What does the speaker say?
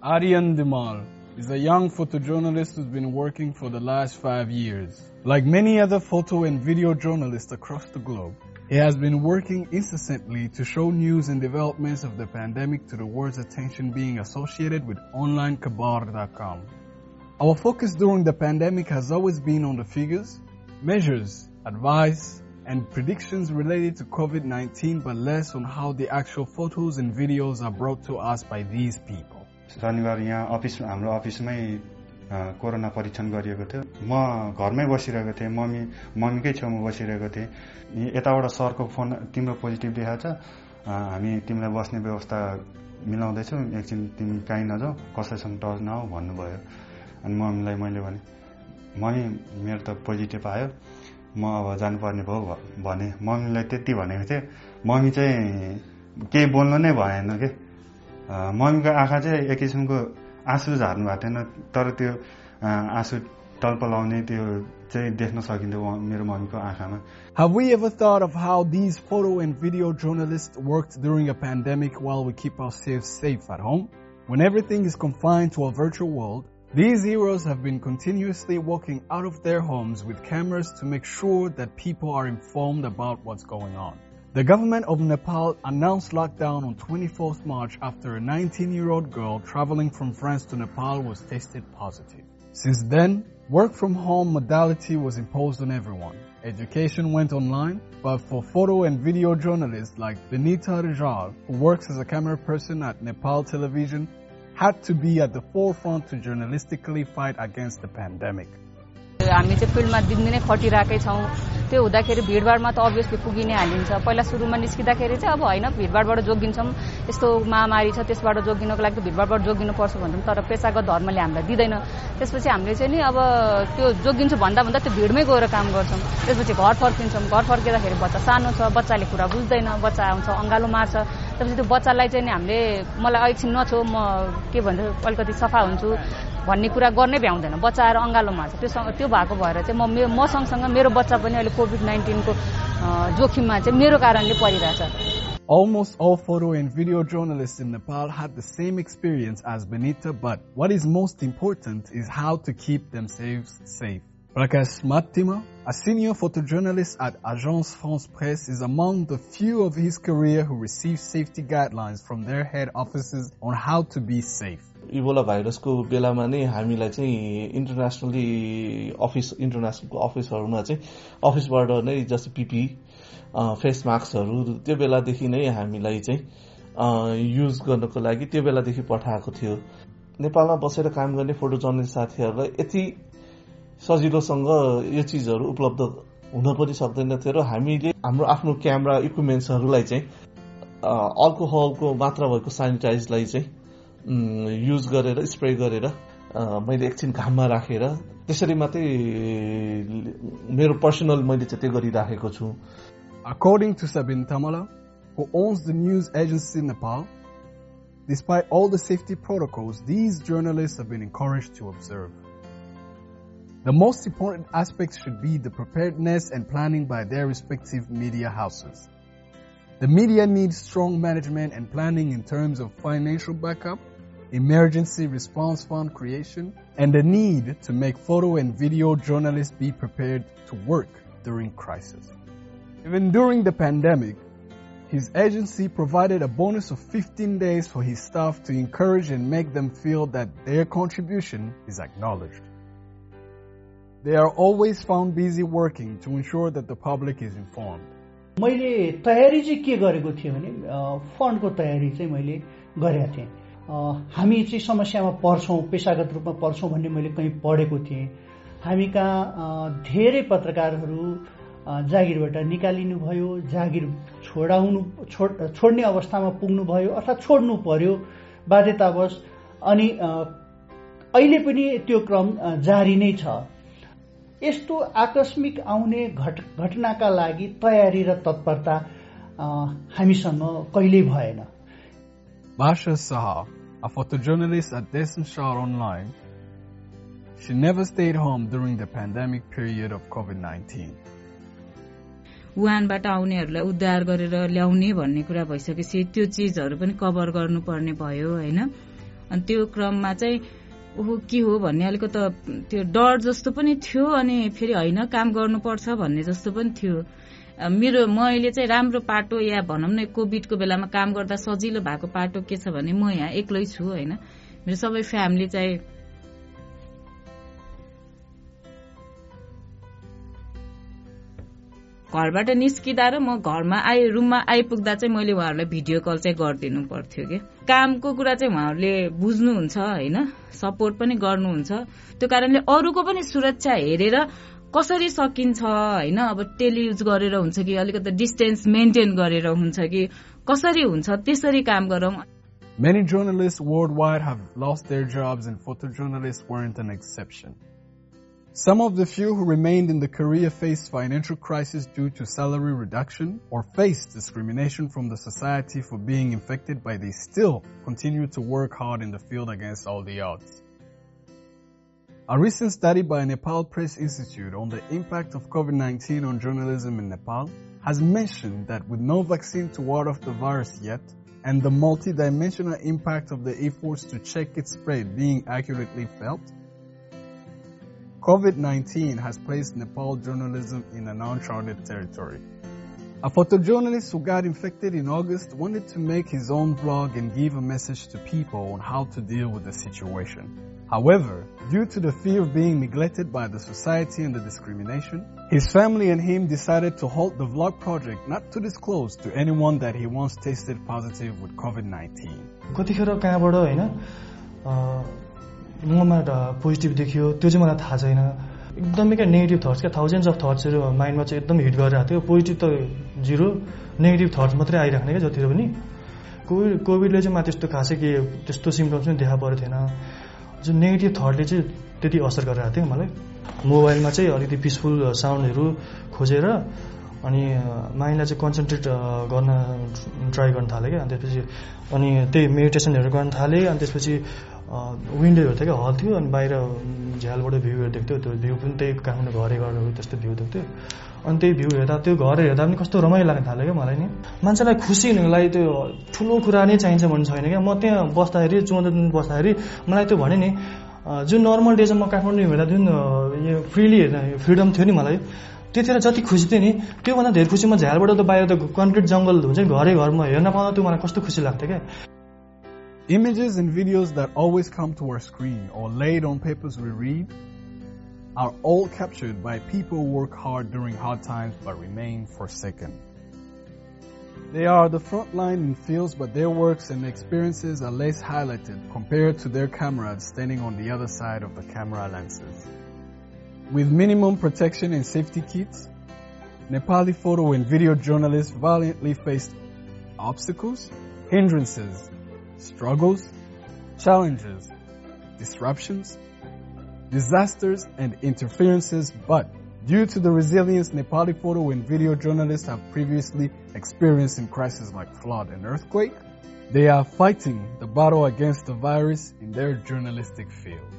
Aryan Dimal is a young photojournalist who's been working for the last five years. Like many other photo and video journalists across the globe, he has been working incessantly to show news and developments of the pandemic to the world's attention being associated with onlinekhabar.com. Our focus during the pandemic has always been on the figures, measures, advice, and predictions related to COVID-19, but less on how the actual photos and videos are brought to us by these people. शनिबार यहाँ office हाम्रो अफिसमै corona परीक्षण गरिएको थियो। म घरमै बसिरहेको थिएँ। मम्मी मम्मीकै छेउमा बसिरहेको थिएँ। यताबाट सरको फोन तिम्रो पोजिटिभ देखाएको छ हामी तिमीलाई बस्ने व्यवस्था मिलाउँदैछौँ। एकछिन तिमी काहीँ नजाऊ कसैसँग टच नआऊ भन्नुभयो। अनि मम्मीलाई मैले भने मम्मी मेरो त पोजिटिभ आयो। म अब जानुपर्ने भयो भने मम्मीलाई त्यति भनेको थिएँ। मम्मी चाहिँ केही बोल्नु नै भएन कि? मम्मीको आँखा चाहिँ एक किसिमको आँसु झार्नु भएको थिएन तर त्यो आँसु टल्पलाउने त्यो चाहिँ देख्न सकिन्थ्यो मेरो मम्मीको आँखामा Have we ever thought of how these photo and video journalists worked during a pandemic while we keep ourselves safe at home? When everything is confined to a virtual world, these heroes have been continuously walking out of their homes with cameras to make sure that people are informed about what's going on. The government of Nepal announced lockdown on 24th March after a 19-year-old girl traveling from France to Nepal was tested positive. Since then, work from home modality was imposed on everyone. Education went online, but for photo and video journalists like Benita Rijal, who works as a camera person at Nepal television, had to be at the forefront to journalistically fight against the pandemic. हामी चाहिँ फिल्डमा दिनदिनै खटिरहेकै छौँ त्यो हुँदाखेरि भिडभाडमा त obviously पुगि नै हालिन्छ। पहिला सुरुमा निस्किँदाखेरि चाहिँ अब होइन भिडभाडबाट जोगिन्छौँ। यस्तो महामारी छ त्यसबाट जोगिनको लागि भिडभाडबाट जोगिनुपर्छ भन्छौँ तर पेसागत धर्मले हामीलाई दिँदैन। त्यसपछि हामीले चाहिँ नि अब त्यो जोगिन्छु भन्दा भन्दा त्यो भिडमै गएर काम गर्छौँ। त्यसपछि घर फर्किन्छौँ। घर फर्किँदाखेरि बच्चा सानो छ बच्चाले कुरा बुझ्दैन बच्चा आउँछ अँगालो मार्छ। त्यसपछि त्यो बच्चालाई चाहिँ नि हामीले मलाई एकछिन नछो म के भन्छ अलिकति सफा हुन्छु। भन्ने कुरा गर्नै भ्याउँदैन अँगालोमा त्यो त्यो भएको भएर चाहिँ मे म सँगसँगै मेरो बच्चा पनि अहिले कोभिड नाइन्टिनको जोखिममा चाहिँ मेरो कारणले परिरहेछ Almost all photo and video journalists in Nepal had the same experience as Benita, but what is most important is how to keep themselves safe. Prakash Mathema, a senior photojournalist at Agence France Presse, is among the few of his career who received safety guidelines from their head offices on how to be safe. Ebola भाइरसको बेलामा नै हामीलाई चाहिँ internationally office इन्टरनेसनलको अफिसहरूमा चाहिँ अफिसबाट नै जस्तै पिपी face मास्कहरू त्यो बेलादेखि नै हामीलाई चाहिँ युज गर्नको लागि त्यो बेलादेखि पठाएको थियो। नेपालमा बसेर काम गर्ने फोटो जर्नलिस्ट साथीहरूलाई यति सजिलोसँग यो चिजहरू उपलब्ध हुन पनि सक्दैन थियो र हामीले हाम्रो आफ्नो क्यामेरा इक्विपमेन्ट्सहरूलाई चाहिँ अल्कोहलको मात्रा भएको सेनिटाइजलाई चाहिँ युज गरेर स्प्रे गरेर मैले एकछिन घाममा राखेर त्यसरी मात्रै मेरो पर्सनल मैले चाहिँ त्यो गरिराखेको छु According to Sabin Tamala, who owns the news agency Nepal, despite all the safety protocols, these journalists have been encouraged to observe. The most important aspects should be the preparedness and planning by their respective media houses. The media needs strong management and planning in terms of financial backup, emergency response fund creation, and the need to make photo and video journalists be prepared to work during crisis. Even during the pandemic, his agency provided a bonus of 15 days for his staff to encourage and make them feel that their contribution is acknowledged. They are always found busy working to ensure that the public is informed. मैले तयारी चाहिँ के गरेको थिएँ भने फन्डको तयारी चाहिँ मैले गरेका थिएँ। हामी चाहिँ समस्यामा पर्छौँ पेसागत रूपमा पर्छौँ भन्ने मैले कहीँ पढेको थिएँ। हामी कहाँ धेरै पत्रकारहरू जागिरबाट निकालिनु भयो जागिर छोडाउनु छोड छोड्ने अवस्थामा पुग्नु भयो अर्थात् छोड्नु पर्यो बाध्यतावश। अनि अहिले पनि त्यो क्रम जारी नै छ। यस्तो आकस्मिक आउने घट घटनाका लागि तयारी र तत्परता हामीसँग कहिल्यै भएन Basha Saha, a photojournalist at Desen Shah Online, she never stayed home during the pandemic period of COVID-19. वुहानबाट आउनेहरूलाई उद्धार गरेर ल्याउने भन्ने कुरा भइसकेपछि त्यो चिजहरू पनि कभर गर्नुपर्ने भयो होइन अनि त्यो क्रममा चाहिँ ओहो के हो भन्ने अलिकति त्यो डर जस्तो पनि थियो अनि फेरि होइन काम गर्नुपर्छ भन्ने जस्तो पनि थियो। मेरो मैले चाहिँ राम्रो पाटो या भनौँ न कोभिडको बेलामा काम गर्दा सजिलो भएको पाटो के छ भने म यहाँ एक्लै छु होइन। मेरो सबै फ्यामिली चाहिँ घरबाट निस्किँदा र म घरमा आइ रुममा आइपुग्दा चाहिँ मैले उहाँहरूलाई भिडियो कल चाहिँ गरिदिनु पर्थ्यो कि। कामको कुरा चाहिँ उहाँहरूले बुझ्नुहुन्छ होइन? सपोर्ट पनि गर्नुहुन्छ। त्यो कारणले अरूको पनि सुरक्षा हेरेर कसरी सकिन्छ होइन? अब टेलियुज गरेर हुन्छ कि अलिकति डिस्टेन्स मेन्टेन गरेर हुन्छ कि कसरी हुन्छ त्यसरी काम गरौँ। Many journalists worldwide have lost their jobs and photojournalists weren't an exception. Some of the few who remained in the career faced financial crisis due to salary reduction or faced discrimination from the society for being infected, but they still continue to work hard in the field against all the odds. A recent study by Nepal Press Institute on the impact of COVID-19 on journalism in Nepal has mentioned that with no vaccine to ward off the virus yet, and the multidimensional impact of the efforts to check its spread being accurately felt, COVID-19 has placed Nepal journalism in an uncharted territory. A photojournalist who got infected in August wanted to make his own blog and give a message to people on how to deal with the situation. However, due to the fear of being neglected by the society and the discrimination, his family and him decided to halt the vlog project not to disclose to anyone that he once tested positive with COVID-19. ममा positive देखियो त्यो चाहिँ मलाई थाहा छैन एकदमै क्या negative thoughts क्या? थाउजन्ड्स अफ थट्सहरू माइन्डमा चाहिँ एकदम हिट गरिरहेको थियो पोजिटिभ त जिरो नेगेटिभ थट्स मात्रै आइराख्ने क्या जतिखेर पनि कोभिड कोभिडले चाहिँ मलाई त्यस्तो खासै के त्यस्तो सिम्टम्स पनि देखा परेको थिएन जुन नेगेटिभ थटले चाहिँ त्यति असर गरिरहेको थियो मलाई मोबाइलमा चाहिँ अलिकति पिसफुल साउन्डहरू खोजेर अनि माइन्डलाई चाहिँ कन्सन्ट्रेट गर्न ट्राई गर्न थालेँ क्या अनि त्यसपछि अनि त्यही मेडिटेसनहरू गर्न थालेँ अनि त्यसपछि विन्डो हेर्थ्यो क्या हल थियो अनि बाहिर झ्यालबाट भ्यूहरू देख्थ्यो त्यो भ्यू पनि त्यही काठमाडौँ घरै घर त्यस्तो भ्यू देख्थ्यो। अनि त्यही भ्यू हेर्दा त्यो घर हेर्दा पनि कस्तो रमाइलो लाग्न थाल्यो क्या मलाई नि। मान्छेलाई खुसी हुनुलाई त्यो ठुलो कुरा नै चाहिन्छ भन्ने छैन क्या। म त्यहाँ बस्दाखेरि चौध दिन बस्दाखेरि मलाई त्यो भने नि जुन नर्मल डेजमा म काठमाडौँ हेर्दा जुन यो फ्रिली हेर्दा फ्रिडम थियो नि मलाई त्यतिखेर जति खुसी थियो नि त्योभन्दा धेरै खुसी म झ्यालबाट त बाहिर त कन्क्रिट जङ्गल हुन्छ घरै घरमा हेर्न पाउँदा त्यो मलाई कस्तो खुसी लाग्थ्यो क्या। Images and videos that always come to our screen or laid on papers we read are all captured by people who work hard during hard times but remain forsaken. They are the front line in fields, but their works and experiences are less highlighted compared to their comrades standing on the other side of the camera lenses. With minimum protection and safety kits, Nepali photo and video journalists valiantly faced obstacles, hindrances, struggles, challenges, disruptions, disasters, and interferences, but due to the resilience Nepali photo and video journalists have previously experienced in crises like flood and earthquake, they are fighting the battle against the virus in their journalistic field.